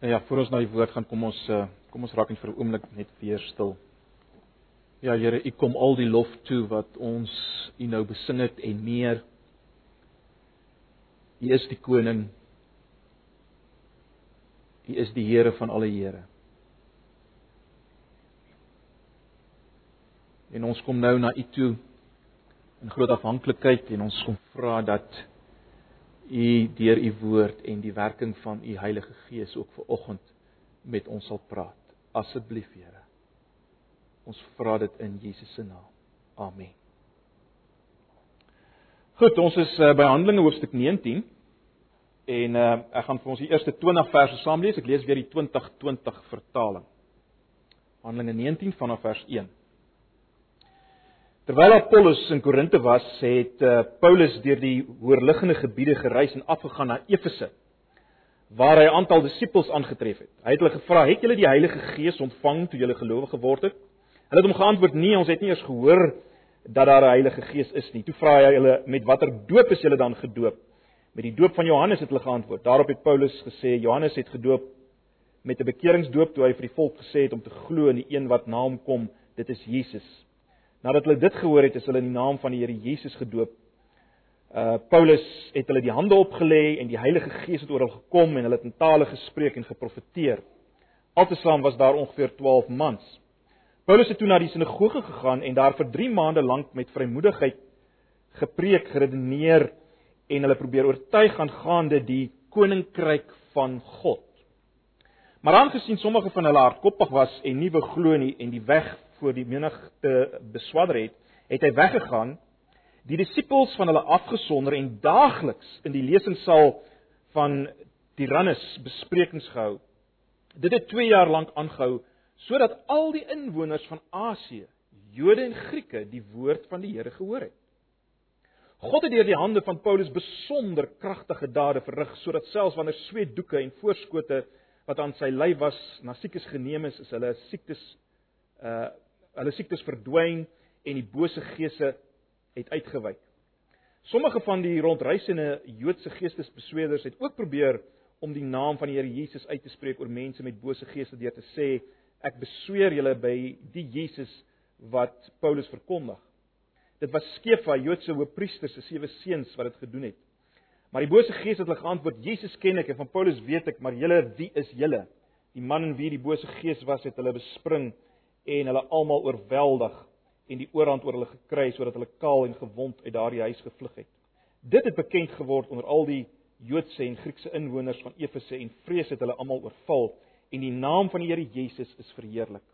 Nou ja, voor ons na die woord gaan, kom ons uh, kom ons raak net vir 'n oomblik net weer stil. Ja Here, U kom al die lof toe wat ons U nou besing het en meer. U is die koning. U is die Here van alle Here. En ons kom nou na U toe in groot afhanklikheid en ons kom vra dat U deur U woord en die werking van U Heilige Gees ook ver oggend met ons sal praat. Asseblief, Here. Ons vra dit in Jesus se naam. Amen. Goed, ons is uh, by Handelinge hoofstuk 19 en uh, ek gaan vir ons die eerste 20 verse saam lees. Ek lees weer die 2020 vertaling. Handelinge 19 vanaf vers 1. Terwyl Apollos in Korinte was, het uh, Paulus deur die hoorliggende gebiede gereis en afgegaan na Efese waar hy 'n aantal disippels aangetref het. Hy het hulle gevra: "Het julle die Heilige Gees ontvang toe julle gelowig geword het?" Hulle het hom geantwoord: "Nee, ons het nie eens gehoor dat daar 'n Heilige Gees is nie." Toe vra hy hulle: "Met watter doop is julle dan gedoop?" "Met die doop van Johannes," het hulle geantwoord. Daarop het Paulus gesê: "Johannes het gedoop met 'n bekeringsdoop toe hy vir die volk gesê het om te glo in die een wat na hom kom, dit is Jesus." Nadat hulle dit gehoor het, is hulle in die naam van die Here Jesus gedoop. Uh Paulus het hulle die hande opgelê en die Heilige Gees het oor hulle gekom en hulle het in tale gespreek en geprofeteer. Altesaam was daar ongeveer 12 mans. Paulus het toe na die sinagoge gegaan en daar vir 3 maande lank met vrymoedigheid gepreek, geredeneer en hulle probeer oortuig aangaande die koninkryk van God. Maar aangesien sommige van hulle hardkoppig was en nie beglo nie en die weg voor die menigte beswadder het, het hy weggegaan, die disippels van hulle afgesonder en daagliks in die lesingsaal van Tyrannus besprekings gehou. Dit het 2 jaar lank aangehou sodat al die inwoners van Asië, Jode en Grieke, die woord van die Here gehoor het. God het deur die hande van Paulus besonder kragtige dade verrig sodat selfs wanneer sweetdoeke en voorskote wat aan sy lyf was na siekes geneem is, is hulle siektes uh hulle siektes verdwyn en die bose geese het uitgewyk. Sommige van die rondreisende Joodse geestesbesweerders het ook probeer om die naam van die Here Jesus uit te spreek oor mense met bose geeste deur te sê ek besweer julle by die Jesus wat Paulus verkondig. Dit was Skefa, Joodse hoofpriester se sewe seuns wat dit gedoen het. Maar die bose gees het hulle geantwoord: "Jesus ken ek en van Paulus weet ek, maar julle, wie is julle?" Die man in wie die bose gees was, het hulle bespring en hulle almal oorweldig en die oorhand oor hulle gekry sodat hulle kaal en gewond uit daardie huis gevlug het. Dit het bekend geword onder al die Joodse en Griekse inwoners van Efese en vrees het hulle almal oorval en die naam van die Here Jesus is verheerlik.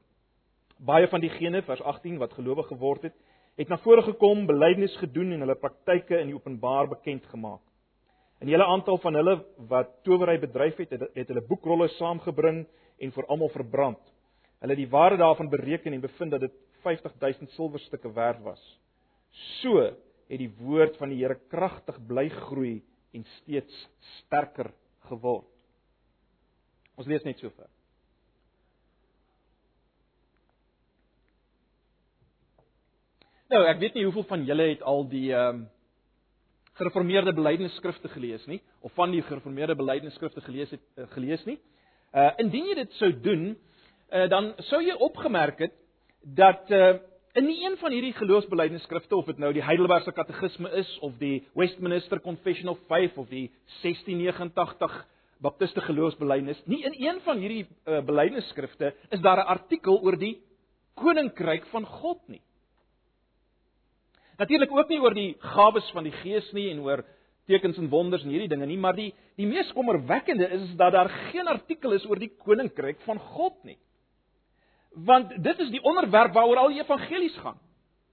Baie van diegene vers 18 wat gelowig geword het, het na vore gekom, belydenis gedoen en hulle praktyke in die openbaar bekend gemaak. 'n Hele aantal van hulle wat towery bedryf het, het hulle boekrolle saamgebring en vir almal verbrand. Hulle het die waarde daarvan bereken en bevind dat dit 50000 silwerstukke werd was. So het die woord van die Here kragtig bly groei en steeds sterker geword. Ons lees net so ver. Nou, ek weet nie hoeveel van julle het al die ehm um, gereformeerde belydenisskrifte gelees nie of van die gereformeerde belydenisskrifte gelees het uh, gelees nie. Uh indien jy dit sou doen, uh, dan sou jy opgemerk het dat uh, in nie een van hierdie geloofsbelijdenisskrifte of dit nou die Heidelbergse Katekisme is of die Westminster Confession of Faith of die 1689 Baptiste geloofsbelijdenis, nie in een van hierdie uh, belijdenisskrifte is daar 'n artikel oor die koninkryk van God nie. Natuurlik ook nie oor die gawes van die Gees nie en oor tekens en wonders en hierdie dinge nie, maar die die mees kommerwekkende is dat daar geen artikel is oor die koninkryk van God nie want dit is die onderwerp waaroor al die evangelies gaan.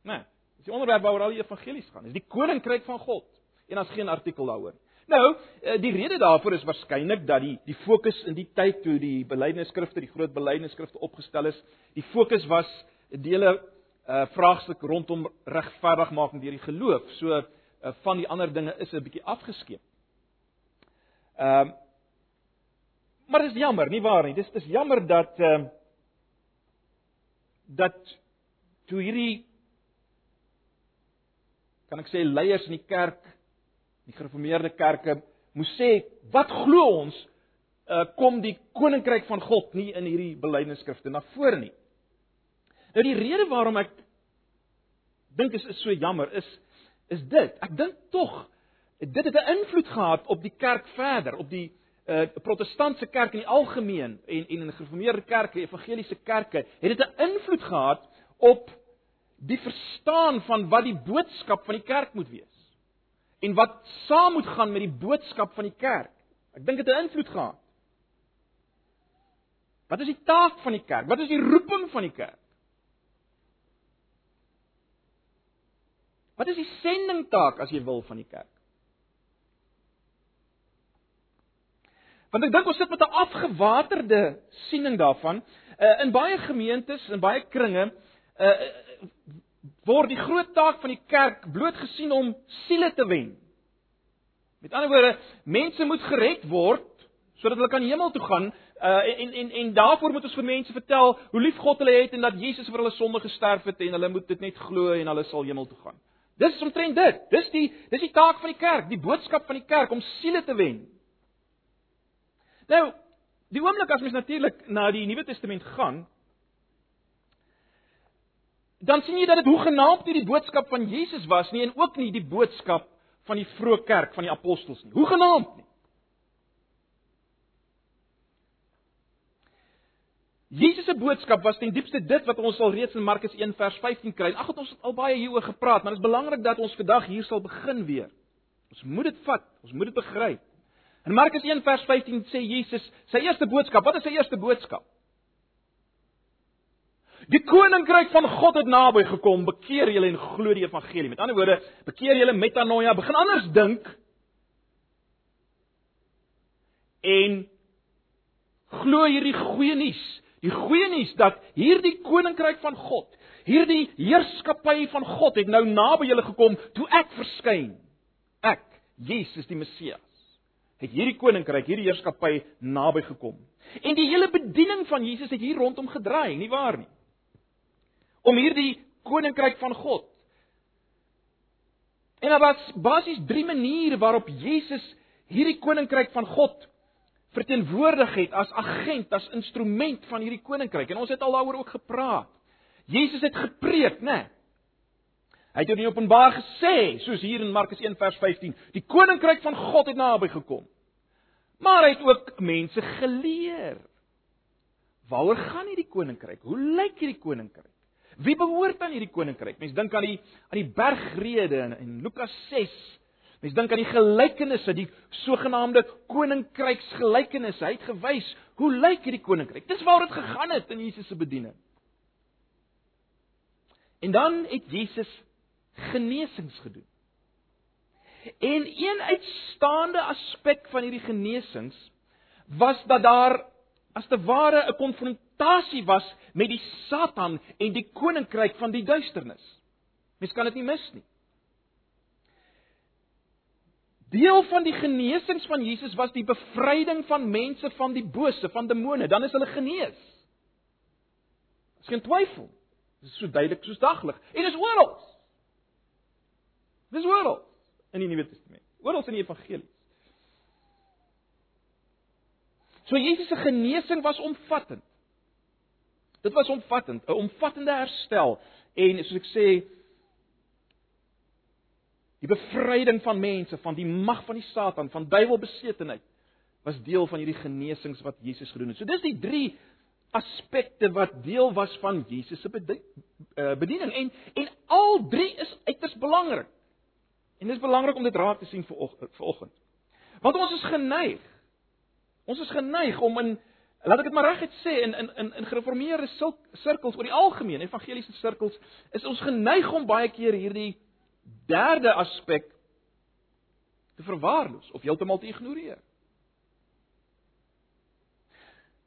Né? Nee, dis die onderwerp waaroor al die evangelies gaan. Dis die koninkryk van God. En daar's geen artikel daaroor. Nou, eh, die rede daarvoor is waarskynlik dat die die fokus in die tyd toe die belydenisskrifte, die groot belydenisskrifte opgestel is, die fokus was dele uh vraagstuk rondom regverdigmaking deur die geloof. So uh, van die ander dinge is 'n bietjie afgeskeep. Ehm uh, Maar dis jammer, nie waar nie. Dis dis jammer dat ehm uh, dat toe hierdie kan ek sê leiers in die kerk, die gereformeerde kerke moes sê wat glo ons uh, kom die koninkryk van God nie in hierdie belydenisskrifte na vore nie. Nou die rede waarom ek dink is is so jammer is is dit. Ek dink tog dit het 'n invloed gehad op die kerk verder, op die uh protestantse kerk in die algemeen en en in gereformeerde kerke, evangeliese kerke, het dit 'n invloed gehad op die verstaan van wat die boodskap van die kerk moet wees. En wat saam moet gaan met die boodskap van die kerk. Ek dink dit het 'n invloed gehad. Wat is die taak van die kerk? Wat is die roeping van die kerk? Wat is die sendingtaak as jy wil van die kerk? Want ek dink ons sit met 'n afgewaterde siening daarvan. Uh, in baie gemeentes, in baie kringe, uh, word die groot taak van die kerk bloot gesien om siele te wen. Met ander woorde, mense moet gered word sodat hulle kan hemel toe gaan. Uh, en en en daarvoor moet ons vir mense vertel hoe lief God hulle het en dat Jesus vir hulle sonde gesterf het en hulle moet dit net glo en hulle sal hemel toe gaan. Dis omtrent dit. Dis die dis die taak van die kerk, die boodskap van die kerk om siele te wen. Nou, die oomblik as mens natuurlik na die Nuwe Testament gaan, dan sien jy dat dit hoegenaamd nie die boodskap van Jesus was nie en ook nie die boodskap van die vroeë kerk van die apostels nie. Hoegenaamd nie. Jesus se boodskap was ten diepste dit wat ons al reeds in Markus 1 vers 15 kry. Ag, het ons al baie hieroor gepraat, maar dit is belangrik dat ons vandag hier sal begin weer. Ons moet dit vat, ons moet dit begryp. In Markus 1 vers 15 sê Jesus sy eerste boodskap. Wat is sy eerste boodskap? Die koninkryk van God het naby gekom. Bekeer julle en glo die evangelie. Met ander woorde, bekeer julle metanoia, begin anders dink. En glo hierdie goeie nuus. Die goeie nuus dat hierdie koninkryk van God, hierdie heerskappy van God het nou naby julle gekom toe ek verskyn. Ek, Jesus die Messias het hierdie koninkryk, hierdie heerskappy naby gekom. En die hele bediening van Jesus het hier rondom gedraai, nie waar nie? Om hierdie koninkryk van God. En daar was basies drie maniere waarop Jesus hierdie koninkryk van God verteenwoordig het as agent, as instrument van hierdie koninkryk. En ons het al daaroor ook gepraat. Jesus het gepreek, né? Nee. Hy het in Openbaar gesê, soos hier in Markus 1 vers 15, die koninkryk van God het naby gekom. Maar hy het ook mense geleer. Waaroor gaan hierdie koninkryk? Hoe lyk hierdie koninkryk? Wie behoort aan hierdie koninkryk? Mense dink aan die aan die bergrede in, in Lukas 6. Mense dink aan die gelykenisse, die sogenaamde koninkryksgelykenisse. Hy het gewys hoe lyk hierdie koninkryk? Dis waaroor dit gegaan het in Jesus se bediening. En dan het Jesus genesings gedoen. En een uitstaande aspek van hierdie genesings was dat daar as te ware 'n konfrontasie was met die Satan en die koninkryk van die duisternis. Mens kan dit nie mis nie. Deel van die genesings van Jesus was die bevryding van mense van die bose, van demone, dan is hulle genees. Dis geen twyfel. Dit is so duidelik soos daglig en is oral. Dis oral in die Nuwe Testament. Oral in die evangelies. So Jesus se genesing was omvattend. Dit was omvattend, 'n omvattende herstel en soos ek sê die bevryding van mense van die mag van die Satan, van duiwelbesetenheid was deel van hierdie genesings wat Jesus gedoen het. So dis die drie aspekte wat deel was van Jesus se eh, bediening en en al drie is uiters belangrik. En dit is belangrik om dit raak te sien vir oggend. Want ons is geneig. Ons is geneig om in laat ek dit maar reguit sê in in in gereformeerde sirkels oor die algemeen evangeliese sirkels is ons geneig om baie keer hierdie derde aspek te verwaarloos of heeltemal te ignoreer.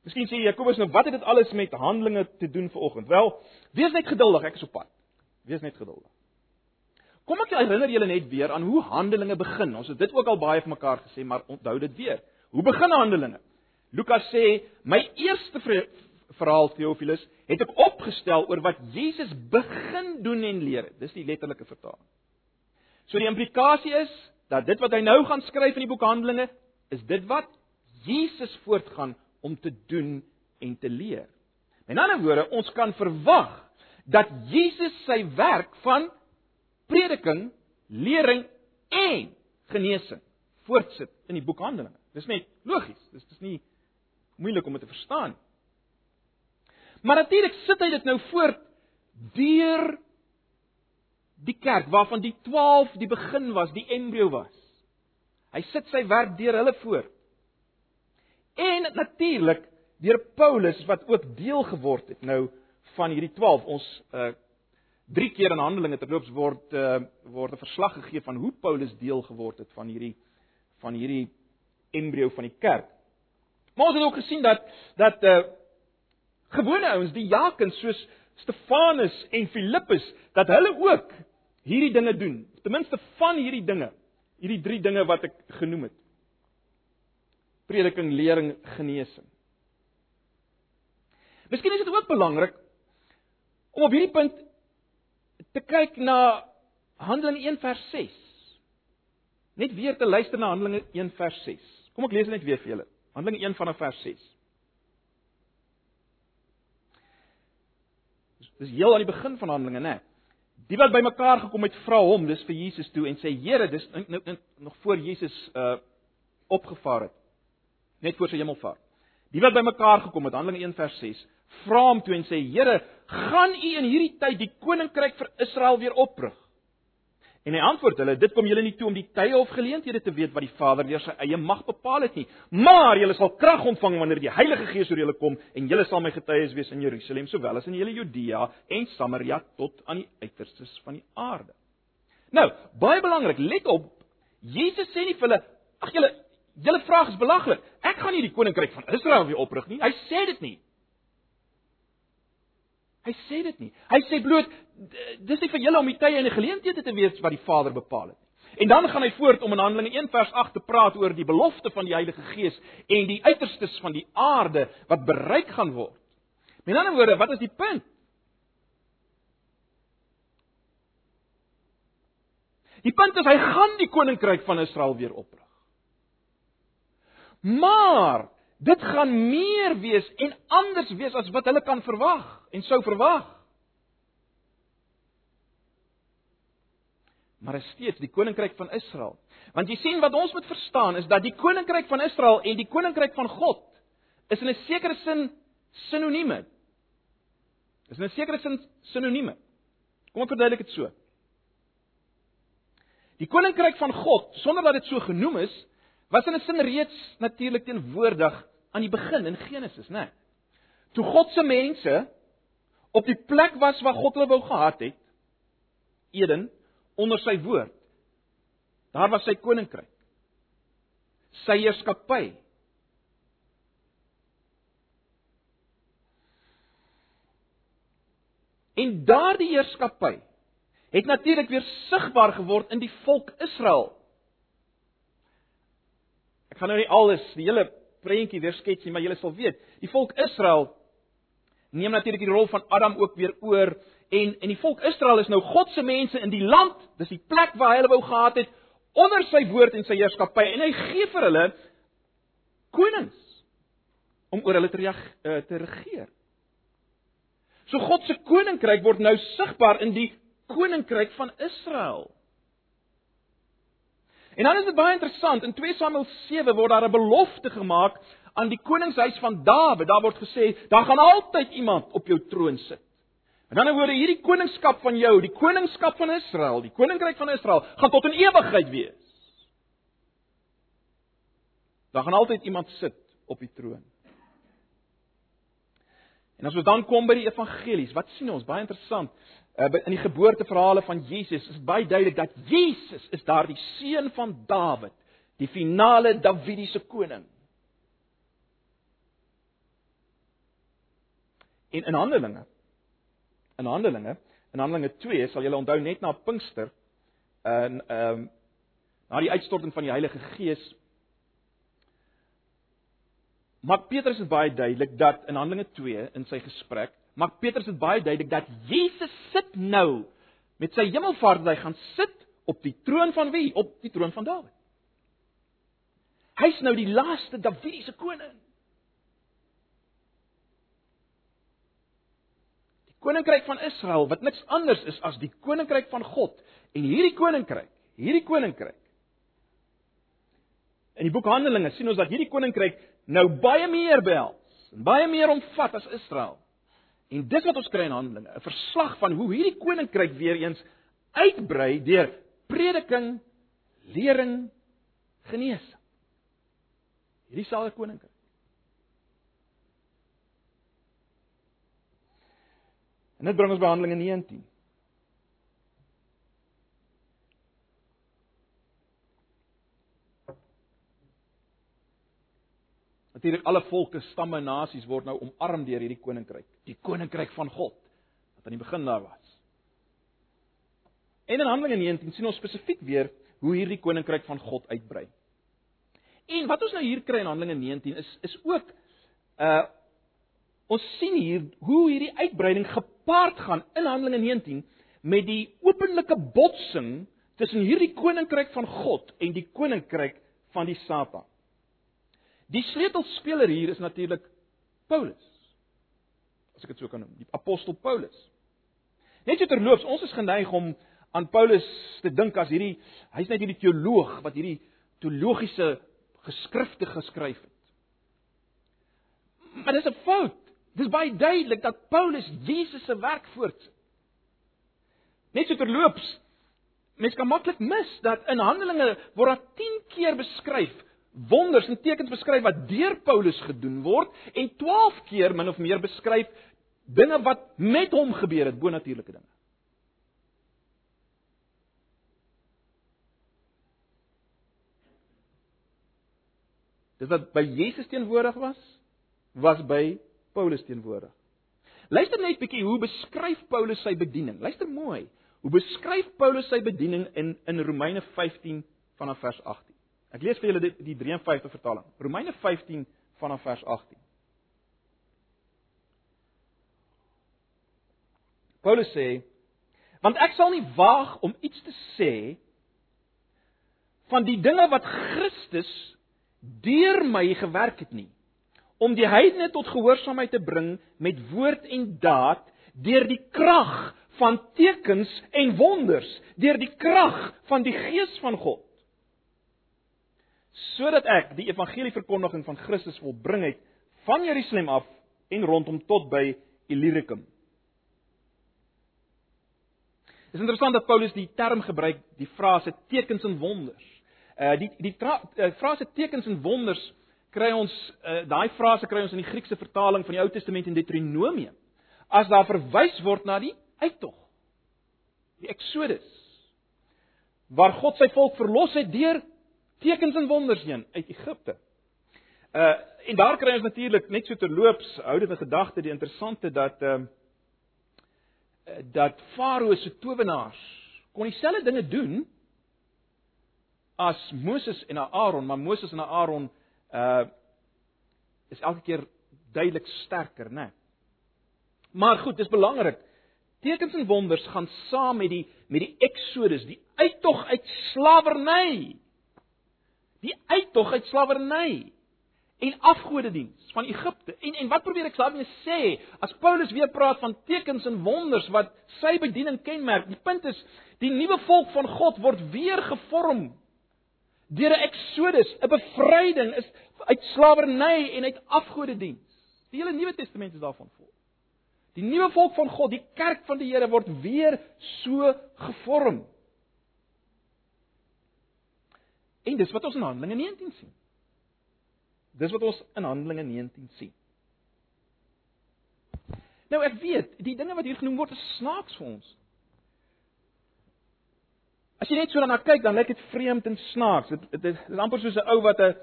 Miskien sê Jakobus nou wat het dit alles met handelinge te doen vir oggend? Wel, wees net geduldig, ek is op pad. Wees net geduldig. Kom ek herinner julle net weer aan hoe Handelinge begin. Ons het dit ook al baie vir mekaar gesê, maar onthou dit weer. Hoe begin Handelinge? Lukas sê, "My eerste verhaal Theophilus het ek opgestel oor wat Jesus begin doen en leer." Dis die letterlike vertaling. So die implikasie is dat dit wat hy nou gaan skryf in die boek Handelinge, is dit wat Jesus voortgaan om te doen en te leer. In ander woorde, ons kan verwag dat Jesus sy werk van prediking, lering en genesing voortsit in die boek Handelinge. Dis net logies. Dis dis nie moeilik om dit te verstaan nie. Maar natuurlik sit hy dit nou voort deur die kerk waarvan die 12 die begin was, die embrio was. Hy sit sy werk deur hulle voort. En natuurlik deur Paulus wat ook deel geword het nou van hierdie 12. Ons uh drie keer in Handelinge terloops word uh word 'n verslag gegee van hoe Paulus deel geword het van hierdie van hierdie embrio van die kerk. Maar ons het ook gesien dat dat uh gewone ouens, die jakens soos Stefanus en Filippus, dat hulle ook hierdie dinge doen. Ten minste van hierdie dinge, hierdie drie dinge wat ek genoem het. Prediking, lering, genesing. Miskien is dit ook belangrik om op hierdie punt te kyk na Handelinge 1 vers 6. Net weer te luister na Handelinge 1 vers 6. Kom ek lees net weer vir julle. Handelinge 1 vanaf vers 6. Dis heel aan die begin van Handelinge, né? Die wat bymekaar gekom het, vra hom, dis vir Jesus toe en sê: "Here, dis nou nog voor Jesus uh opgevaar het. Net voor sy hemelvaart. Die wat bymekaar gekom het, Handelinge 1 vers 6, vra hom toe en sê: "Here, gaan U in hierdie tyd die koninkryk vir Israel weer oprig?" En hy antwoord hulle: "Dit kom julle nie toe om die tye of geleenthede te weet wat die Vader deur sy eie mag bepaal het nie, maar julle sal krag ontvang wanneer die Heilige Gees oor julle kom en julle sal my getuies wees in Jerusalem sowel as in hele Judea en Samaria tot aan die uiterstes van die aarde." Nou, baie belangrik, let op. Jesus sê nie vir hulle: "Ag julle, julle vraag is belaglik. Ek gaan nie die koninkryk van Israel weer oprig nie." Hy sê dit nie. Hy sê dit nie. Hy sê bloot dis nie vir julle om die tye en die geleenthede te weet wat die Vader bepaal het nie. En dan gaan hy voort om in Handelinge 1 vers 8 te praat oor die belofte van die Heilige Gees en die uiterstes van die aarde wat bereik gaan word. Met ander woorde, wat is die punt? Die punt is hy gaan die koninkryk van Israel weer oprig. Maar dit gaan meer wees en anders wees as wat hulle kan verwag en sou verwag. Maar is steeds die koninkryk van Israel. Want jy sien wat ons moet verstaan is dat die koninkryk van Israel en die koninkryk van God is in 'n sekere sin sinonieme. Is in 'n sekere sin sinonieme. Kom ek verduidelik dit so. Die koninkryk van God, sonder dat dit so genoem is, was in 'n sin reeds natuurlik teenwoordig aan die begin in Genesis, né? Nee. Toe God se mense op die plek was waar God hulle wou gehad het, Eden, onder sy woord. Daar was sy koninkryk. Sy heerskappy. En daardie heerskappy het natuurlik weer sigbaar geword in die volk Israel. Ek gaan nou nie alles die hele prentjie weer skets nie, maar julle sal weet, die volk Israel neem natuurlik die rol van Adam ook weer oor en en die volk Israel is nou God se mense in die land, dis die plek waar hy hulle wou gehad het onder sy woord en sy heerskappy en hy gee vir hulle konings om oor hulle te, reag, uh, te regeer. So God se koninkryk word nou sigbaar in die koninkryk van Israel. En dan is dit baie interessant, in 2 Samuel 7 word daar 'n belofte gemaak aan die koningshuis van Dawid. Daar word gesê, daar gaan altyd iemand op jou troon sit. En dan word hierdie koningskap van jou, die koningskap van Israel, die koninkryk van Israel, gaan tot in ewigheid wees. Daar gaan altyd iemand sit op die troon. En as ons dan kom by die evangelies, wat sien ons? Baie interessant in die geboorteverhale van Jesus is baie duidelik dat Jesus is daardie seun van Dawid, die finale Davidiese koning. En in Handelinge in Handelinge in Handelinge 2 sal julle onthou net na Pinkster in ehm um, na die uitstorting van die Heilige Gees Maar Petrus is baie duidelik dat in Handelinge 2 in sy gesprek Maar Petrus het baie duidelik dat Jesus sit nou met sy hemelvaart, hy gaan sit op die troon van wie? Op die troon van Dawid. Hy's nou die laaste Davidiese koning. Die koninkryk van Israel wat niks anders is as die koninkryk van God en hierdie koninkryk, hierdie koninkryk. In die boek Handelinge sien ons dat hierdie koninkryk nou baie meer behels en baie meer omvat as Israel. En dis wat ons kry in Handelinge, 'n verslag van hoe hierdie koninkryk weer eens uitbrei deur prediking, lering, genesing. Hierdie selfde koninkryk. En dit bring ons by Handelinge 19. Natuurlik alle volke, stamme nasies word nou omarm deur hierdie koninkryk, die koninkryk van God wat aan die begin daar was. En in Handelinge 19 sien ons spesifiek weer hoe hierdie koninkryk van God uitbrei. En wat ons nou hier kry in Handelinge 19 is is ook uh ons sien hier hoe hierdie uitbreiding gepaard gaan in Handelinge 19 met die openlike botsing tussen hierdie koninkryk van God en die koninkryk van die Satan. Die sleutelspeler hier is natuurlik Paulus. As ek dit so kan noem, die apostel Paulus. Net so terloops, ons is geneig om aan Paulus te dink as hierdie hy's net hierdie teoloog wat hierdie teologiese geskrifte geskryf het. Maar dis 'n fout. Dis baie duidelik dat Paulus Jesus se werk voortsit. Net so terloops, mens kan maklik mis dat in Handelinge word daar 10 keer beskryf wonders en tekens beskryf wat deur Paulus gedoen word en 12 keer min of meer beskryf dinge wat met hom gebeur het, bonatuurlike dinge. Dis wat by Jesus teenwoordig was, was by Paulus teenwoordig. Luister net bietjie hoe beskryf Paulus sy bediening. Luister mooi. Hoe beskryf Paulus sy bediening in in Romeine 15 vanaf vers 18. Ek lees vir julle die, die 53 vertaling. Romeine 15 vanaf vers 18. Paulus sê: "Want ek sal nie waag om iets te sê van die dinge wat Christus deur my gewerk het nie, om die heidene tot gehoorsaamheid te bring met woord en daad deur die krag van tekens en wonders, deur die krag van die Gees van God." Sodat ek die evangelie verkondiging van Christus volbring het van Jerusalem af en rondom tot by Illyricum. Dit is interessant dat Paulus die term gebruik, die frase tekens en wonders. Uh die die uh, frase tekens en wonders kry ons uh, daai frase kry ons in die Griekse vertaling van die Ou Testament in Deuteronomium. As daar verwys word na die uittog. Die Exodus waar God sy volk verlos het deur tekens en wonders heen uit Egipte. Uh en daar kry ons natuurlik net so terloops hou dit in gedagte die interessante dat ehm uh, dat Farao se towenaars kon dieselfde dinge doen as Moses en Aaron, maar Moses en Aaron uh is elke keer duidelik sterker, né? Maar goed, dis belangrik. Tekens en wonders gaan saam met die met die Exodus, die uittog uit slawerny die uittog uit slawerny en afgodediens van Egipte. En en wat probeer ek daarmee sê? As Paulus weer praat van tekens en wonders wat sy bediening kenmerk, die punt is die nuwe volk van God word weer gevorm deur 'n eksodus, 'n bevryding is uit slawerny en uit afgodediens. Die hele Nuwe Testament is daarvan vol. Die nuwe volk van God, die kerk van die Here word weer so gevorm. En dis wat ons in Handelinge 19 sien. Dis wat ons in Handelinge 19 sien. Nou ek weet, die dinge wat hier genoem word is snaaks vir ons. As jy net so daarna kyk, dan lyk dit vreemd en snaaks. Dit dit is amper soos 'n ou wat 'n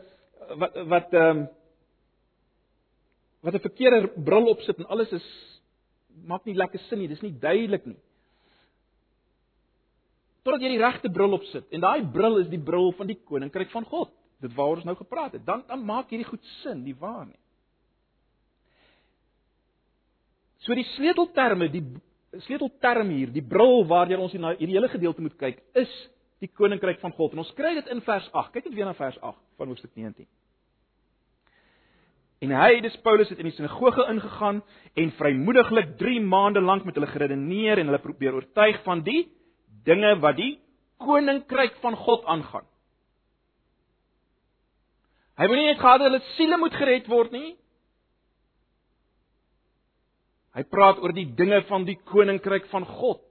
wat wat ehm um, wat 'n verkeerde bril opsit en alles is maak nie lekker sin nie. Dis nie duidelik nie totdat jy die regte bril opsit en daai bril is die bril van die koninkryk van God. Dit waaroor ons nou gepraat het. Dan dan maak hierdie goed sin, nie waar nie? So die sleutelterme, die sleutelterm hier, die bril waarna ons hierdie hele gedeelte moet kyk, is die koninkryk van God. En ons kry dit in vers 8. Kyk net weer na vers 8 van hoofstuk 19. En hy, dis Paulus het in die sinagoge ingegaan en vrymoediglik 3 maande lank met hulle geredeneer en hulle probeer oortuig van die dinge wat die koninkryk van God aangaan. Hy wil nie net gehad hulle siele moet gered word nie. Hy praat oor die dinge van die koninkryk van God.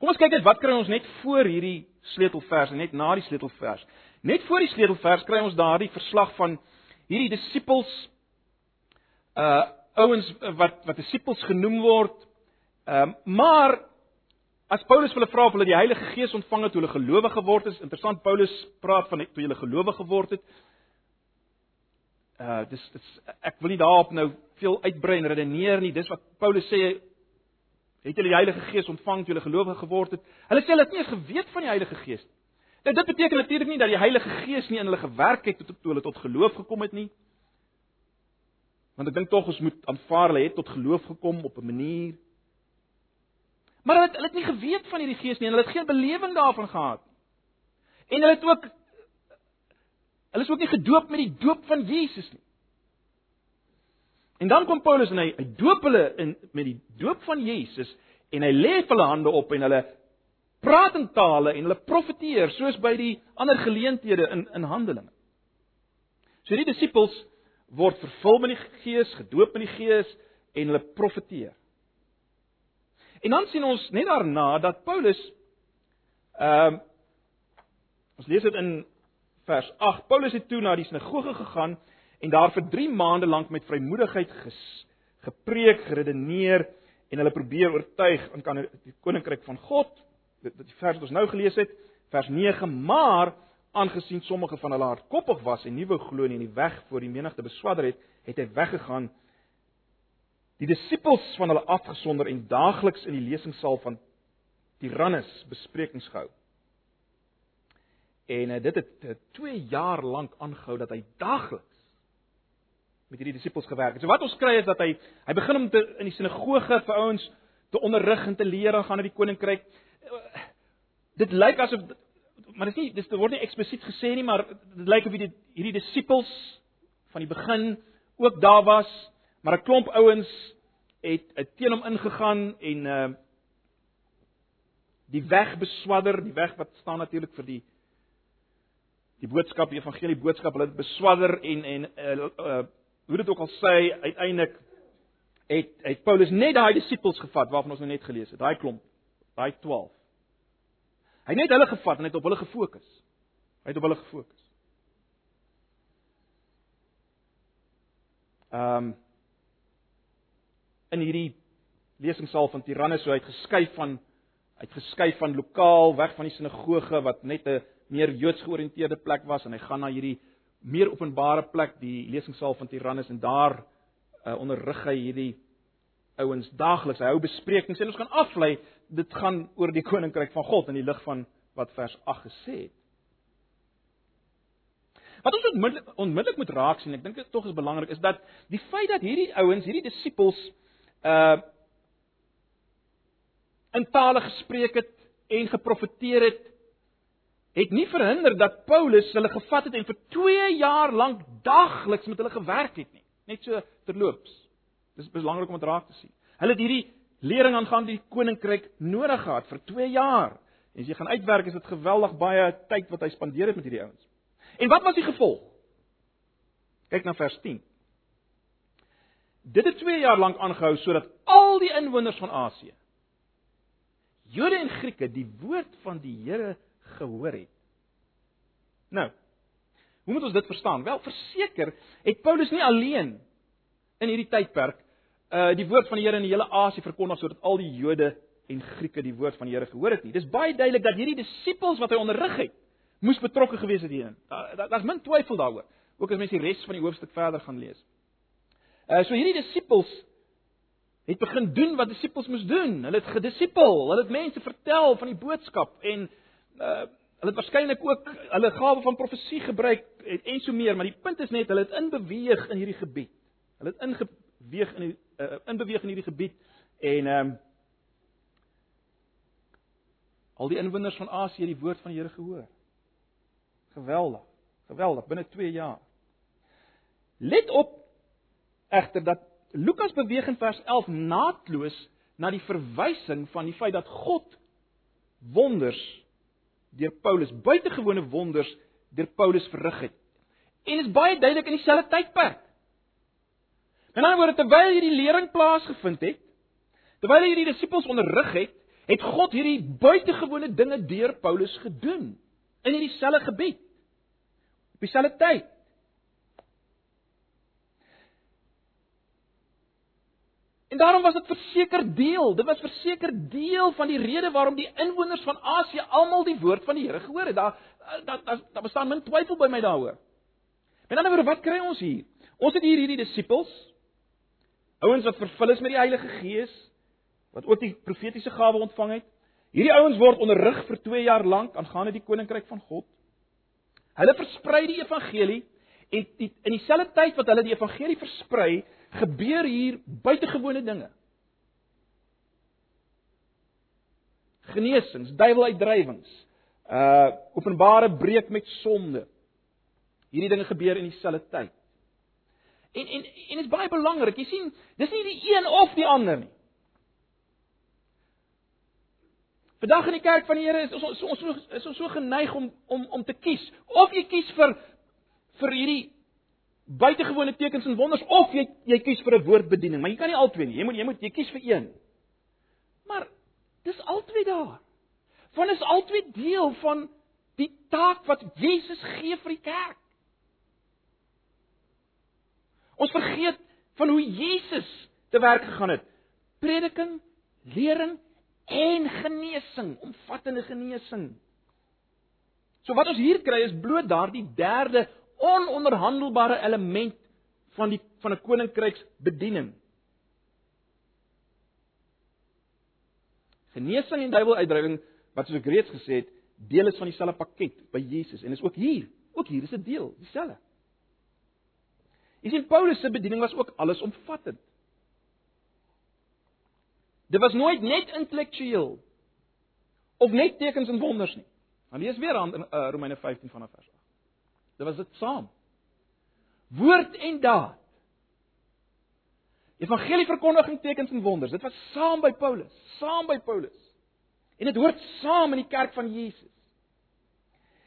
Kom ons kyk net wat kry ons net voor hierdie sleutelvers en net na die sleutelvers. Net voor die sleutelvers kry ons daardie verslag van hierdie disippels uh ouens wat wat disippels genoem word. Ehm uh, maar as Paulus hulle vra of hulle die Heilige Gees ontvang het toe hulle gelowige geword het, interessant Paulus praat van toe hulle gelowige geword het. Uh dis dis ek wil nie daarop nou veel uitbrei en redeneer nie. Dis wat Paulus sê het hulle die Heilige Gees ontvang toe hulle gelowige geword het. Hulle sê hulle het nie eens geweet van die Heilige Gees nie. Nou dit beteken natuurlik nie dat die Heilige Gees nie in hulle gewerk het tot toe hulle tot geloof gekom het nie. Want ek dink tog ons moet aanvaar hulle het tot geloof gekom op 'n manier. Maar hulle het hulle het nie geweet van hierdie Gees nie en hulle het geen belewing daarvan gehad nie. En hulle het ook hulle is ook nie gedoop met die doop van Jesus nie. En dan kom Paulus en hy hy doop hulle in met die doop van Jesus en hy lê hulle hande op en hulle praat in tale en hulle profeteer soos by die ander geleenthede in in Handelinge. So die disippels word vervul met die Gees, gedoop in die Gees en hulle profeteer. En dan sien ons net daarna dat Paulus ehm uh, ons lees dit in vers 8. Paulus het toe na die sinagoge gegaan en daar vir 3 maande lank met vrymoedigheid ges, gepreek, geredeneer en hulle probeer oortuig aan kan die koninkryk van God. Dit dit die vers wat ons nou gelees het, vers 9, maar aangesien sommige van hulle hardkoppig was en wou glo en die weg voor die menigte beswadder het, het hy weggegaan die disippels van hulle afgesonder en daagliks in die lesingsaal van Tyrannus besprekings gehou. En uh, dit het 2 jaar lank aangehou dat hy daagliks met hierdie disippels gewerk het. So wat ons kry is dat hy hy begin om te in die sinagoge vir ouens te onderrig en te leer gaan na die koninkryk. Dit lyk asof maar dit is nie dis word nie eksplisiet gesê nie, maar dit lyk of hierdie hierdie disippels van die begin ook daar was, maar 'n klomp ouens het, teen hom ingegaan en uh die weg beswadder, die weg wat staan natuurlik vir die die boodskap, die evangelie boodskap, hulle het beswadder en en uh, uh hoe dit ook al sê, uiteindelik het het Paulus net daai disippels gevat waarvan ons nou net gelees het, daai klomp, daai 12. Hy het net hulle gevat en het op hulle gefokus. Hy het op hulle gefokus. Ehm um, in hierdie lesingsaal van Tyrannus so uitgeskuif van uitgeskuif van lokaal weg van die sinagoge wat net 'n meer Joods georiënteerde plek was en hy gaan na hierdie meer openbare plek, die lesingsaal van Tyrannus en daar uh, onderrig hy hierdie ouens daagliks. Hy hou besprekings en ons gaan aflei dit gaan oor die koninkryk van God in die lig van wat vers 8 gesê het. Wat ons onmiddellik onmiddellik moet raak sien, ek dink dit tog is belangrik is dat die feit dat hierdie ouens, hierdie disippels uh in tale gespreek het en geprofeteer het het nie verhinder dat Paulus hulle gevat het en vir 2 jaar lank dagliks met hulle gewerk het nie. Net so terloops. Dis belangrik om dit raak te sien. Hulle het hierdie lering aangaan die koninkryk nodig gehad vir 2 jaar. En as jy gaan uitwerk is dit geweldig baie tyd wat hy spandeer het met hierdie ouens. En wat was die gevolg? Kyk na vers 10. Dit het 2 jaar lank aangehou sodat al die inwoners van Asië Jode en Grieke die woord van die Here gehoor het. Nou, hoe moet ons dit verstaan? Wel, verseker het Paulus nie alleen in hierdie tydperk uh die woord van die Here in die hele Asie verkondig sodat al die Jode en Grieke die woord van die Here gehoor het nie. Dis baie duidelik dat hierdie disippels wat hy onderrig het, moes betrokke gewees het hierin. Daar's da, min twyfel daaroor. Ook as mens die res van die hoofstuk verder gaan lees. Uh so hierdie disippels het begin doen wat disippels moes doen. Hulle het gedisipel, hulle het mense vertel van die boodskap en uh hulle het waarskynlik ook hulle gawe van profesie gebruik en, en so meer, maar die punt is net hulle het inbeweeg in hierdie gebied. Hulle het ingeweeg in die uh, inbeweeg in hierdie gebied en ehm um, al die inwoners van Asië die woord van die Here gehoor. Geweldig. Geweldig binne 2 jaar. Let op egter dat Lukas beweeg in vers 11 naatloos na die verwysing van die feit dat God wonders deur Paulus buitengewone wonders deur Paulus verrig het. En is baie duidelik in dieselfde tydperk. In 'n ander woorde terwyl hierdie lering plaasgevind het, terwyl hierdie disippels onderrig het, het God hierdie buitengewone dinge deur Paulus gedoen in hierdie selfde gebied. Op dieselfde tyd. En daarom was dit verseker deel, dit was verseker deel van die rede waarom die inwoners van Asië almal die woord van die Here gehoor het. Daar daar daar da bestaan min twyfel by my daaroor. Met ander woorde, wat kry ons hier? Ons het hier hierdie disippels, ouens wat vervul is met die Heilige Gees, wat ook die profetiese gawe ontvang het. Hierdie ouens word onderrig vir 2 jaar lank aangaande die koninkryk van God. Hulle versprei die evangelie en die, in dieselfde tyd wat hulle die evangelie versprei, gebeur hier buitengewone dinge. Genesings, duiweluitdrywings, uh openbare breek met sonde. Hierdie dinge gebeur in dieselfde tyd. En en en is baie belangrik. Jy sien, dis nie die een of die ander nie. Vandag in die kerk van die Here is ons ons is ons so geneig om om om te kies. Of jy kies vir vir hierdie buitengewone tekens en wonders of jy jy kies vir 'n woordbediening, maar jy kan nie albei nie. Jy moet jy moet jy kies vir een. Maar dis albei daar. Want is albei deel van die taak wat Jesus gee vir die kerk. Ons vergeet van hoe Jesus te werk gegaan het. Prediking, lering en genesing, omvattende genesing. So wat ons hier kry is bloot daardie derde ononderhandelbare element van die van 'n koninkryksbediening. Genesing en duiweluitdrywing wat soos ek reeds gesê het, deel is van dieselfde pakket by Jesus en is ook hier, ook hier is 'n deel, dieselfde. Jy sien Paulus se bediening was ook allesomvattend. Dit was nooit net intellektueel of net tekens en wonders nie. Dan lees weer aan uh, Romeine 15 vanaf vers 8. Dit was dit saam. Woord en daad. Evangelie verkondiging tekens en wonders. Dit was saam by Paulus, saam by Paulus. En dit hoort saam in die kerk van Jesus.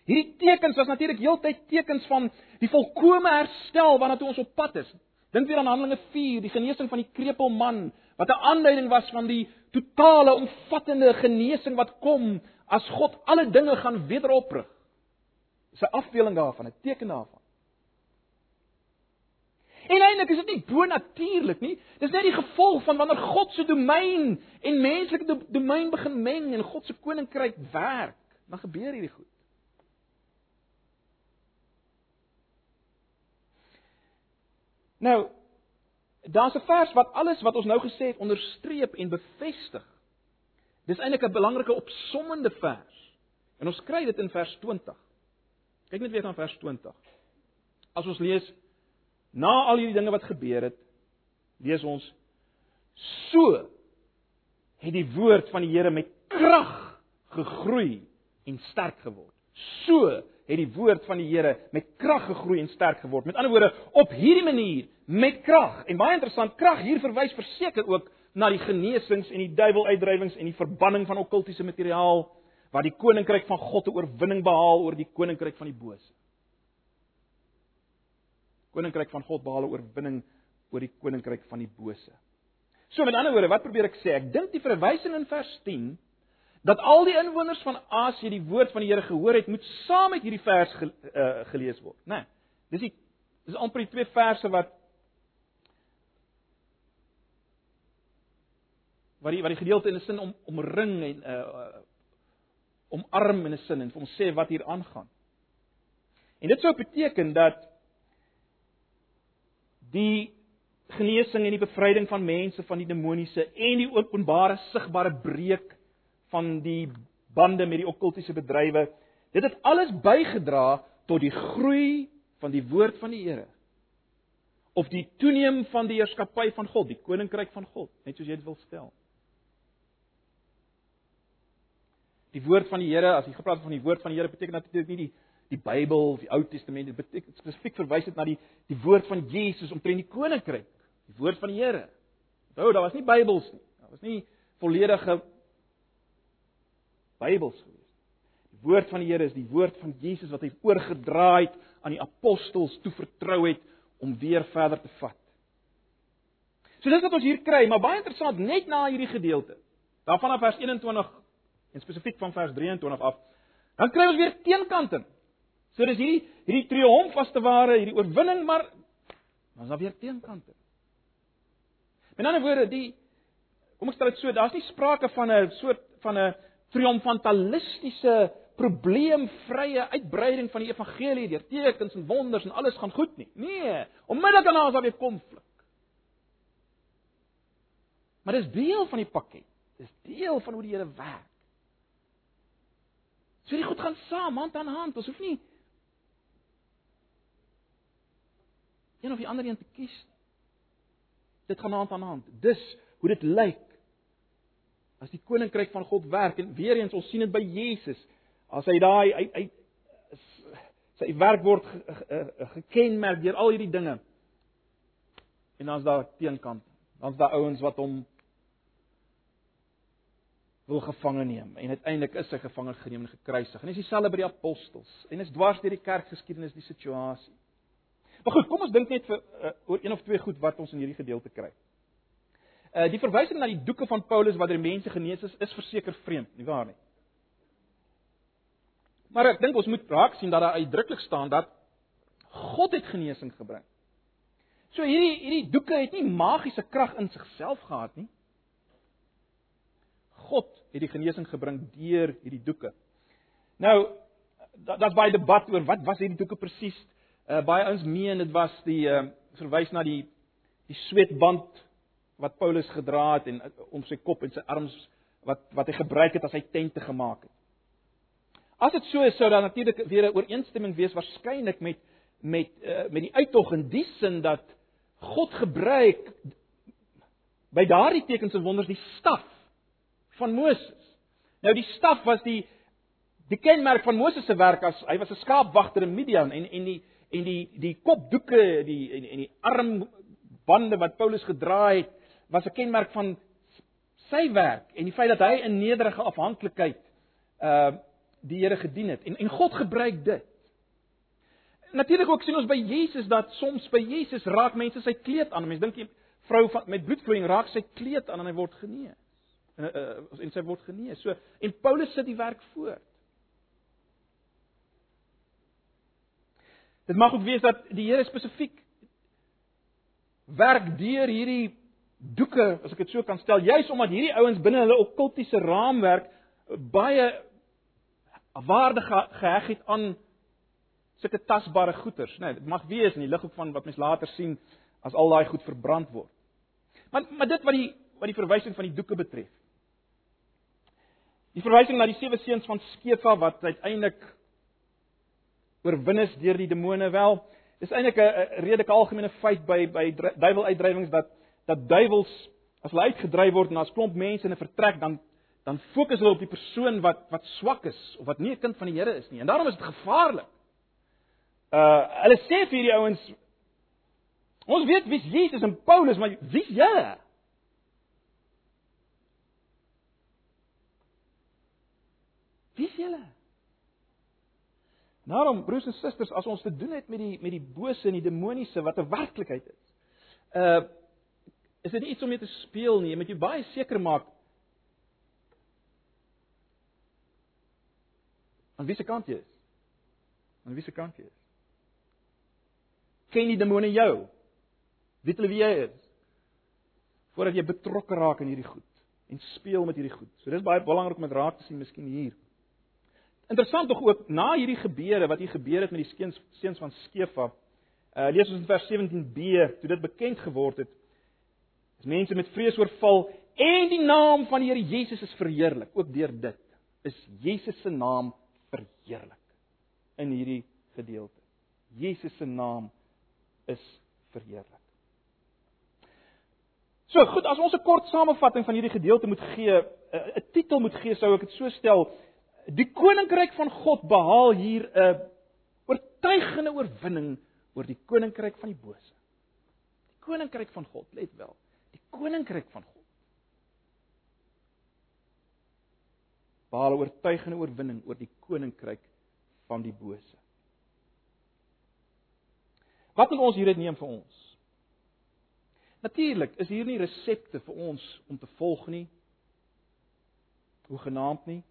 Hierdie tekens was natuurlik heeltyd tekens van die volkomme herstel waarna toe ons op pad is. Dink weer aan Handelinge 4, die genesing van die krepelman wat 'n aanduiding was van die totale omvattende genesing wat kom as God alle dinge gaan wederoprig. Dis 'n afbeeling daarvan, 'n teken daarvan. En eintlik is dit nie bo-natuurlik nie. Dis net die gevolg van wanneer God se domein en menslike domein begin meng en God se koninkryk werk, dan gebeur hierdie goed. Nou, daar's 'n vers wat alles wat ons nou gesê het onderstreep en bevestig. Dis eintlik 'n belangrike opsommende vers. En ons kry dit in vers 20. Kyk net weer na vers 20. As ons lees na al hierdie dinge wat gebeur het, lees ons so het die woord van die Here met krag gegroei en sterk geword. So het die woord van die Here met krag gegroei en sterk geword. Met ander woorde, op hierdie manier met krag. En baie interessant, krag hier verwys verseker ook na die genesings en die duiweluitdrywings en die verbanning van okkultiese materiaal wat die koninkryk van God 'n oorwinning behaal oor die koninkryk van die bose. Koninkryk van God behaal 'n oorwinning oor die koninkryk van die bose. So met ander woorde, wat probeer ek sê? Ek dink die verwysing in vers 10 dat al die inwoners van Asië die woord van die Here gehoor het, moet saam met hierdie vers ge, uh, gelees word, né? Nee, dis die dis amper die twee verse wat wat die wat die gedeelte in 'n sin om omring en uh omarm in 'n sin en vir hom sê wat hier aangaan. En dit sou beteken dat die genesing en die bevryding van mense van die demoniese en die openbare sigbare breek van die bande met die okkultiese bedrywe, dit het alles bygedra tot die groei van die woord van die Here of die toeneem van die heerskappy van God, die koninkryk van God, net soos jy dit wil stel. Die woord van die Here, as jy gepraat van die woord van die Here, beteken natuurlik nie die die Bybel of die Ou Testament, dit beteken spesifiek verwys dit na die die woord van Jesus omtrent die koninkryk, die woord van die Here. Onthou, daar was nie Bybels nie. Daar was nie volledige Bybels gewees. Die woord van die Here is die woord van Jesus wat hy oorgedra het aan die apostels toe vertrou het om weer verder te vat. So dis wat ons hier kry, maar baie interessant net na hierdie gedeelte. Daarvan af vers 21 en spesifiek van vers 23 af, dan kry ons weer teenkanting. So dis hierdie hierdie triomf as te ware, hierdie oorwinning, maar ons dan weer teenkante. Met ander woorde, die kom ek stel dit so, daar's nie sprake van 'n soort van 'n triomfantalistiese probleemvrye uitbreiding van die evangelie deur tekens en wonders en alles gaan goed nie. Nee, onmiddellik daarna is daar weer konflik. Maar dis deel van die pakket. Dis deel van hoe die Here werk. So die goed gaan saam, hand aan hand. Ons hoef nie een of die ander een te kies. Dit gaan hand aan hand. Dis hoe dit lyk. As die koninkryk van God werk en weer eens ons sien dit by Jesus. As hy daai hy, hy sy werk word gekenmerk deur al hierdie dinge. En dan's daar teenkant. Dan's daar ouens wat hom wil gevange neem en uiteindelik is hy gevange geneem en gekruisig. En dis dieselfde by die apostels. En is dwars deur die kerkgeskiedenis die situasie. Maar goed, kom ons dink net vir uh, oor een of twee goed wat ons in hierdie gedeelte kry. Uh die verwysing na die doeke van Paulus waar die mense genees is, is verseker vreemd, nie waar nie? Maar ek dink ons moet raak sien dat daar uitdruklik staan dat God het genesing gebring. So hierdie hierdie doeke het nie magiese krag in sigself gehad nie. God het die genesing gebring deur hierdie doeke. Nou, daar's baie debat oor wat was hierdie doeke presies? Uh, baie ouens meen dit was die uh, verwys na die die sweetband wat Paulus gedra het en uh, om sy kop en sy arms wat wat hy gebruik het as hy tente gemaak het. As dit so is, sou daar natuurlik weer 'n ooreenstemming wees waarskynlik met met uh, met die uittog in die sin dat God gebruik by daardie tekens en wonders die staf van Moses. Nou die staf was die die kenmerk van Moses se werk as hy was 'n skaapwagter in Midian en en die en die die kopdoeke die en, en die armbande wat Paulus gedra het was 'n kenmerk van sy werk en die feit dat hy in nederige afhanklikheid uh die Here gedien het en en God gebruik dit. Natuurlik ook sien ons by Jesus dat soms by Jesus raak mense sy kleed aan. Mense dink die vrou van met bloedvloeiing raak sy kleed aan en hy word genees. Uh, en sy word genees. So en Paulus sit die werk voort. Dit mag ook wees dat die Here spesifiek werk deur hierdie doeke, as ek dit so kan stel, juis omdat hierdie ouens binne hulle okkultiese raamwerk baie waarde geheg het aan sulke tasbare goederes, né? Nee, dit mag wees in die lig van wat mens later sien as al daai goed verbrand word. Maar maar dit wat die wat die verwysing van die doeke betref. Die verwysing na die sewe seuns van Skefa wat uiteindelik oorwin is deur die demone wel. Dis eintlik 'n redelike algemene feit by by duiweluitdrywings dat dat duiwels as hulle uitgedryf word en as klomp mense in 'n vertrek dan dan fokus hulle op die persoon wat wat swak is of wat nie 'n kind van die Here is nie. En daarom is dit gevaarlik. Uh hulle sê vir hierdie ouens ons weet wie's Jesus en Paulus, maar wie's julle? Wie's julle? Daarom broers en susters, as ons te doen het met die met die bose en die demoniese wat 'n werklikheid is. Uh is dit nie iets om mee te speel nie, jy moet jou baie seker maak aan wiese kant jy is. Aan wiese kant jy is. Ken die demone jou? Weet hulle wie jy is? Voordat jy betrokke raak in hierdie goed en speel met hierdie goed. So dis baie belangrik om dit raak te sien miskien hier. Interessant tog ook na hierdie gebeure wat hier gebeur het met die seuns seuns van Skefa. Uh lees ons in vers 17b, toe dit bekend geword het, is mense met vrees oorval en die naam van die Here Jesus is verheerlik. Ook deur dit is Jesus se naam verheerlik in hierdie gedeelte. Jesus se naam is verheerlik. So goed, as ons 'n kort samevatting van hierdie gedeelte moet gee, 'n titel moet gee, sou ek dit so stel: Die koninkryk van God behaal hier 'n oortuigende oorwinning oor die koninkryk van die bose. Die koninkryk van God, let wel, die koninkryk van God. Behaal 'n oortuigende oorwinning oor die koninkryk van die bose. Wat moet ons hieruit neem vir ons? Natuurlik is hier nie resepte vir ons om te volg nie. Hoe genaamd nie.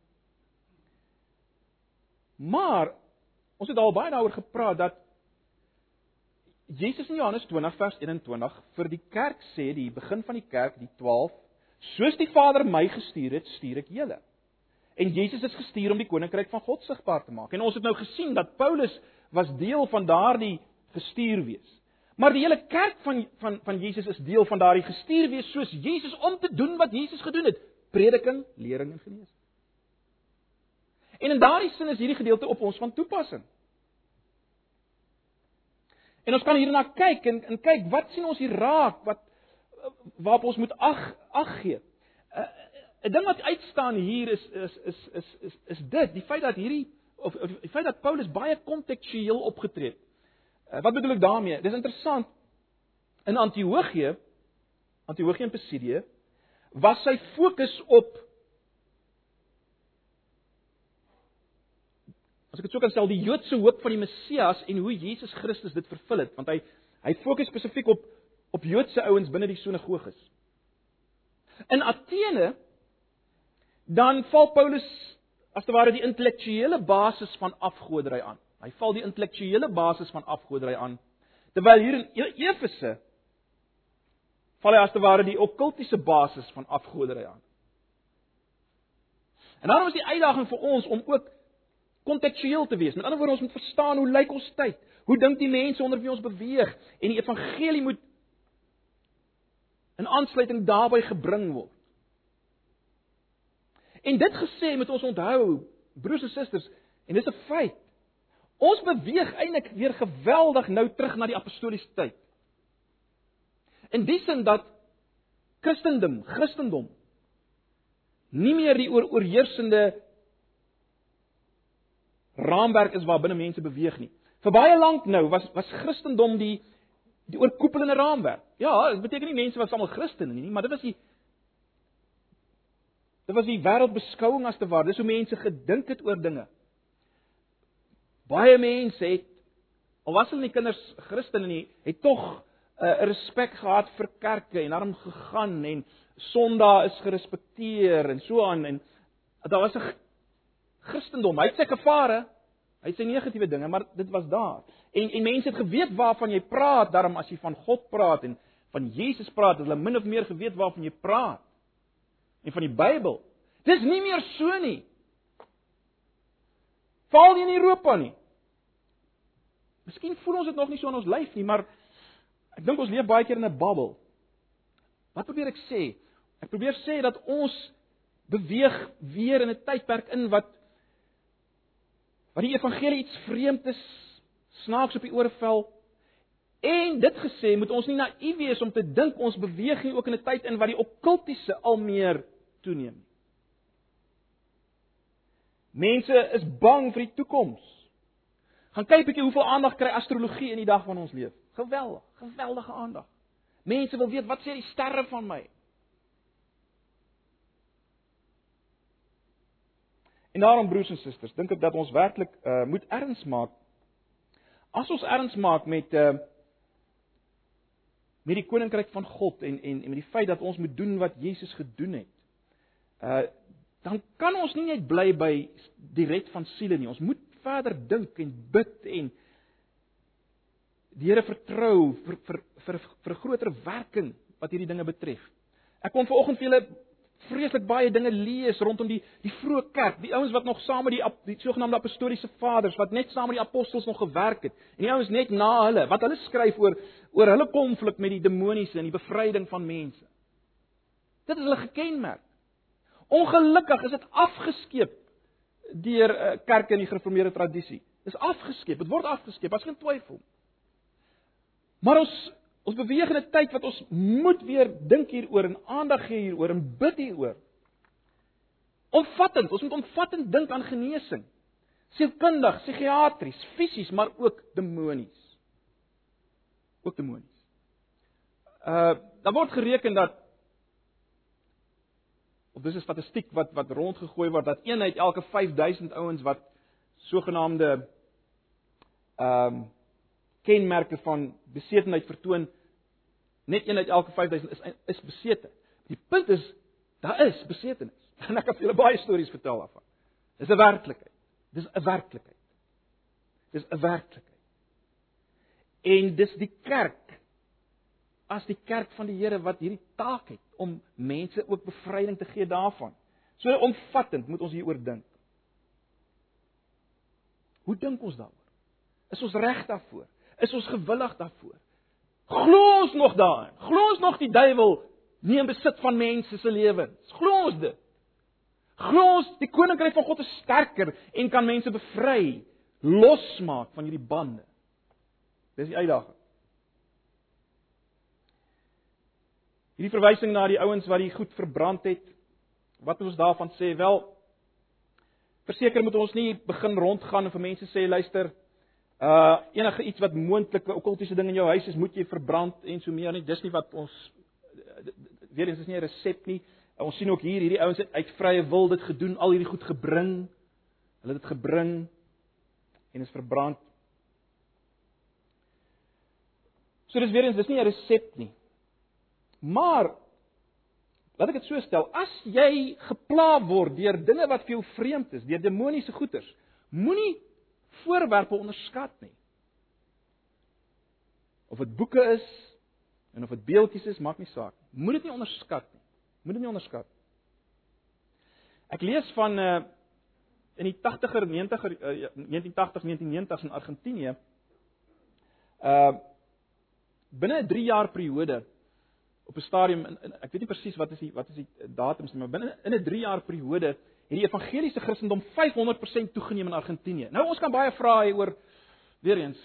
Maar ons het al baie daaroor gepraat dat Jesus in Johannes 20 vers 21 vir die kerk sê, die begin van die kerk, die 12, soos die Vader my gestuur het, stuur ek julle. En Jesus is gestuur om die koninkryk van God sigbaar te maak. En ons het nou gesien dat Paulus was deel van daardie gestuur wees. Maar die hele kerk van van van Jesus is deel van daardie gestuur wees soos Jesus om te doen wat Jesus gedoen het: prediking, lering en genesing. En in daardie sin is hierdie gedeelte op ons van toepassing. En ons kan hierna kyk en en kyk wat sien ons hier raak wat waarop ons moet ag ag gee. 'n Ding wat uitstaan hier is is is is is is dit, die feit dat hierdie of, of die feit dat Paulus baie kontekstueel opgetree het. Wat bedoel ek daarmee? Dis interessant. In Antiochië, Antiochië in Pisidië, was sy fokus op as ek dit sou kan stel, die Joodse hoop van die Messias en hoe Jesus Christus dit vervul het, want hy hy fokus spesifiek op op Joodse ouens binne die sinagoges. In Athene dan val Paulus as te ware die intellektuele basis van afgoderry aan. Hy val die intellektuele basis van afgoderry aan. Terwyl hier in e-, Efese val hy as te ware die okkultiese basis van afgoderry aan. En daarom is die uitdaging vir ons om ook kontekstueel te wees. Met ander woorde, ons moet verstaan hoe lyk ons tyd? Hoe dink die mense onder wie ons beweeg? En die evangelie moet in aansluiting daarbey gebring word. En dit gesê moet ons onthou, broers en susters, en dis 'n feit. Ons beweeg eintlik weer geweldig nou terug na die apostoliese tyd. In die sin dat Christendom, Christendom nie meer die oor oorheersende raamwerk is waarbinne mense beweeg nie. Vir baie lank nou was was Christendom die die oorkoepelende raamwerk. Ja, dit beteken nie mense was almal Christene nie, maar dit was die dit was die wêreldbeskouing as te ware. Dis hoe mense gedink het oor dinge. Baie mense het al was hulle nie kinders Christene nie, het tog 'n uh, respek gehad vir kerke en daarom gegaan en Sondag is gerespekteer en so aan en daar was 'n Christendom. Hy het sy gevare, hy het sy negatiewe dinge, maar dit was daar. En en mense het geweet waarvan jy praat, daarom as jy van God praat en van Jesus praat, het hulle min of meer geweet waarvan jy praat. En van die Bybel. Dis nie meer so nie. Val jy in Europa nie? Miskien voel ons dit nog nie so in ons lyf nie, maar ek dink ons leef baie keer in 'n bubbel. Wat probeer ek sê? Ek probeer sê dat ons beweeg weer in 'n tydperk in wat wat die evangelie iets vreemd is, snaaks op die ore val. En dit gesê, moet ons nie naïef wees om te dink ons beweeg hier ook in 'n tyd in wat die okkultiese al meer toeneem. Mense is bang vir die toekoms. Gaan kyk bietjie hoeveel aandag kry astrologie in die dag van ons leef. Geweldig, geweldige aandag. Mense wil weet wat sê die sterre van my? En daarom broers en susters, dink ek dat ons werklik uh, moet erns maak. As ons erns maak met uh met die koninkryk van God en en en met die feit dat ons moet doen wat Jesus gedoen het. Uh dan kan ons nie net bly by die red van siele nie. Ons moet verder dink en bid en die Here vertrou vir vir vir vir 'n groter werking wat hierdie dinge betref. Ek kom vanoggend vir julle vreeslik baie dinge lees rondom die die vroeë kerk, die ouens wat nog saam met die die sogenaamde apostoliese vaders wat net saam met die apostels nog gewerk het. En die ouens net na hulle wat hulle skryf oor oor hulle konflik met die demoniese en die bevryding van mense. Dit is hulle gekenmerk. Ongelukkig is dit afgeskeep deur uh, kerke in die gereformeerde tradisie. Dis afgeskeep. Dit word afgeskeep, as geen twyfel. Maar ons ons beweeg in 'n tyd wat ons moet weer dink hieroor en aandag gee hieroor en bid hieroor. Omvattend, ons moet omvattend dink aan genesing. Sielkundig, psigiatries, fisies, maar ook demonies. Ook demonies. Uh dan word gereken dat of dis 'n statistiek wat wat rondgegooi word dat een uit elke 5000 ouens wat sogenaamde ehm um, kenmerke van besetenheid vertoon net een uit elke 5000 is is besete. Die punt is daar is besetenis. En ek kan julle baie stories vertel daarvan. Dis 'n werklikheid. Dis 'n werklikheid. Dis 'n werklikheid. En dis die kerk as die kerk van die Here wat hierdie taak het om mense ook bevryding te gee daarvan. So omvattend moet ons hieroor dink. Hoe dink ons daaroor? Is ons reg daarvoor? Is ons gewillig daarvoor? Glo ons nog daarin? Glo ons nog die duiwel neem besit van mense se lewens? Glo ons dit? Glo ons die koninkryk van God is sterker en kan mense bevry, losmaak van hierdie bande? Dis die uitdaging. Hierdie verwysing na die ouens wat die goed verbrand het, wat moet ons daarvan sê? Wel, verseker moet ons nie begin rondgaan en vir mense sê luister, uh enige iets wat moontlik 'n okkultiese ding in jou huis is, moet jy verbrand en so meer nie. Dis nie wat ons weer eens is nie 'n resep nie. Ons sien ook hier hierdie ouens het uit vrye wil dit gedoen, al hierdie goed gebring. Hulle het dit gebring en is verbrand. So dis weer eens, dis nie 'n resep nie. Maar laat ek dit so stel, as jy gepla word deur dinge wat vir jou vreemd is, deur demoniese goeters, moenie voorwerpe onderskat nie. Of dit boeke is en of dit beeldjies is, maak nie saak. Moet dit nie onderskat nie. Moet dit nie onderskat. Ek lees van uh in die 80er 90er uh, 1980 1990s in Argentinië uh binne 'n 3 jaar periode op 'n stadium in, in ek weet nie presies wat is die wat is die datums nie maar binne in 'n 3 jaar periode het die evangeliese Christendom 500% toegeneem in Argentinië. Nou ons kan baie vra hier oor weer eens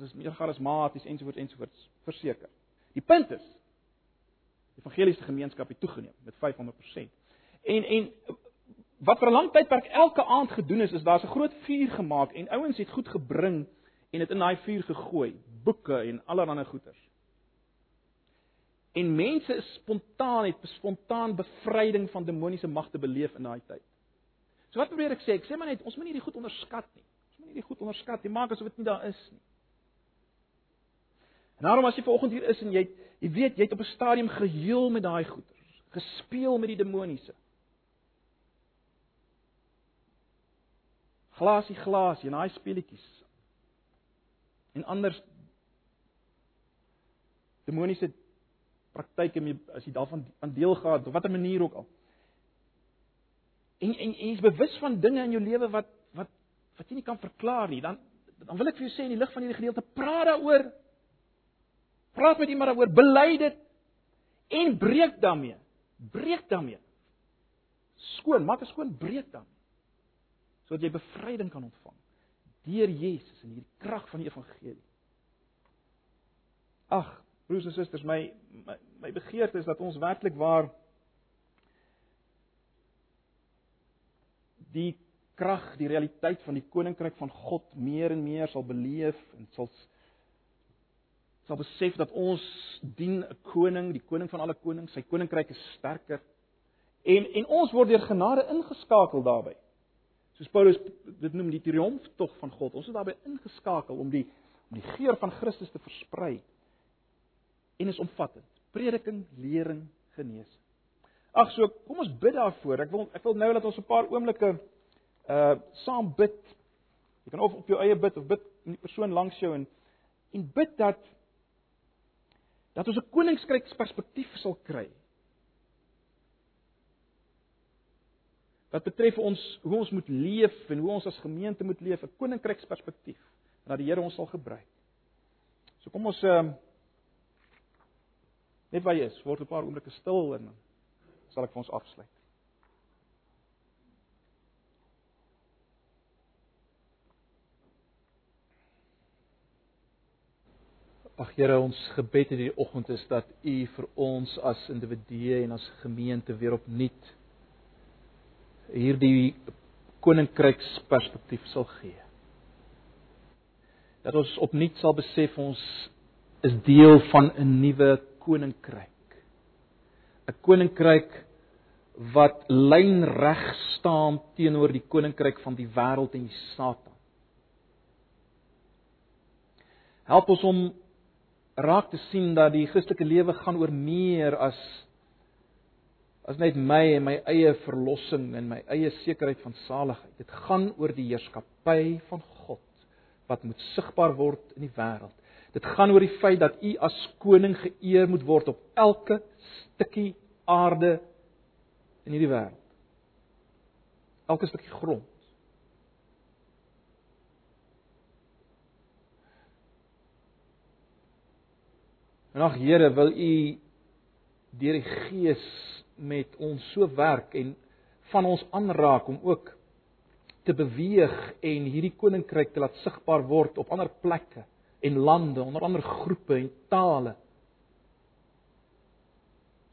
dis meer charismaties ensovoorts ensovoorts verseker. Die punt is die evangeliese gemeenskap het toegeneem met 500%. En en wat vir 'n lang tydperk elke aand gedoen is is daar's 'n groot vuur gemaak en ouens het goed gebring en dit in daai vuur gegooi, boeke en allerlei goeders. En mense is spontaan het spontaan bevryding van demoniese magte beleef in daai tyd. So wat probeer ek sê? Ek sê maar net ons moet nie die goed onderskat nie. Ons moet nie die goed onderskat nie. Maak asof dit nie daar is nie. En daarom as jy vanoggend hier is en jy jy weet jy het op 'n stadium geheel met daai goeters, gespeel met die demoniese. Glasie glasie en daai speletjies. En anders demoniese praktyke mee as jy daarvan aan deel gehad op watter manier ook al. En en jy is bewus van dinge in jou lewe wat wat wat jy nie kan verklaar nie, dan dan wil ek vir jou sê in die lig van hierdie gedeelte praat daaroor. Praat met iemand daaroor, bely dit en breek daarmee. Breek daarmee. Skoon, maak 'n skoon breek dan. Sodat jy bevryding kan ontvang deur Jesus en hierdie krag van die evangelie. Ag, Broers en susters, my my, my begeerte is dat ons werklik waar die krag, die realiteit van die koninkryk van God meer en meer sal beleef en sal sal besef dat ons dien 'n koning, die koning van alle konings, sy koninkryk is sterker. En en ons word deur genade ingeskakel daarbey. Soos Paulus dit noem die triomftog van God. Ons is daarbey ingeskakel om die om die geur van Christus te versprei en is omvattend. Prediking, lering, genesing. Ag so, kom ons bid daarvoor. Ek wil ek wil nou dat ons 'n paar oomblikke uh saam bid. Jy kan of op jou eie bid of bid met die persoon langs jou en en bid dat dat ons 'n koninkryksperspektief sal kry. Wat betref ons hoe ons moet leef en hoe ons as gemeente moet leef, 'n koninkryksperspektief dat die Here ons sal gebruik. So kom ons uh Net jy is, word 'n paar oomblikke stil en sal ek vir ons afsluit. Ag Here, ons gebed hierdie oggend is dat U vir ons as individue en as gemeente weer opnuut hierdie koninkryksperspektief sal gee. Dat ons opnuut sal besef ons is deel van 'n nuwe koninkryk. 'n Koninkryk wat lynreg staan teenoor die koninkryk van die wêreld en die Satan. Help ons om raak te sien dat die Christelike lewe gaan oor meer as as net my en my eie verlossing en my eie sekerheid van saligheid. Dit gaan oor die heerskappy van God wat moet sigbaar word in die wêreld. Dit gaan oor die feit dat u as koning geëer moet word op elke stukkie aarde in hierdie wêreld. Elke stukkie grond. En ag Here, wil U deur die Gees met ons so werk en van ons aanraak om ook te beweeg en hierdie koninkryk te laat sigbaar word op ander plekke en lande, onder ander groepe en tale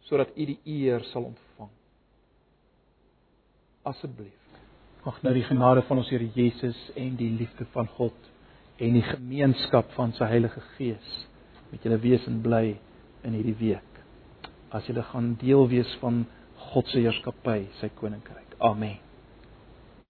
sodat U die eer sal ontvang. Asseblief. Mag nou die genade van ons Here Jesus en die liefde van God en die gemeenskap van sy Heilige Gees met julle wees en bly in hierdie week. As julle gaan deel wees van God se heerskappy, sy koninkryk. Amen.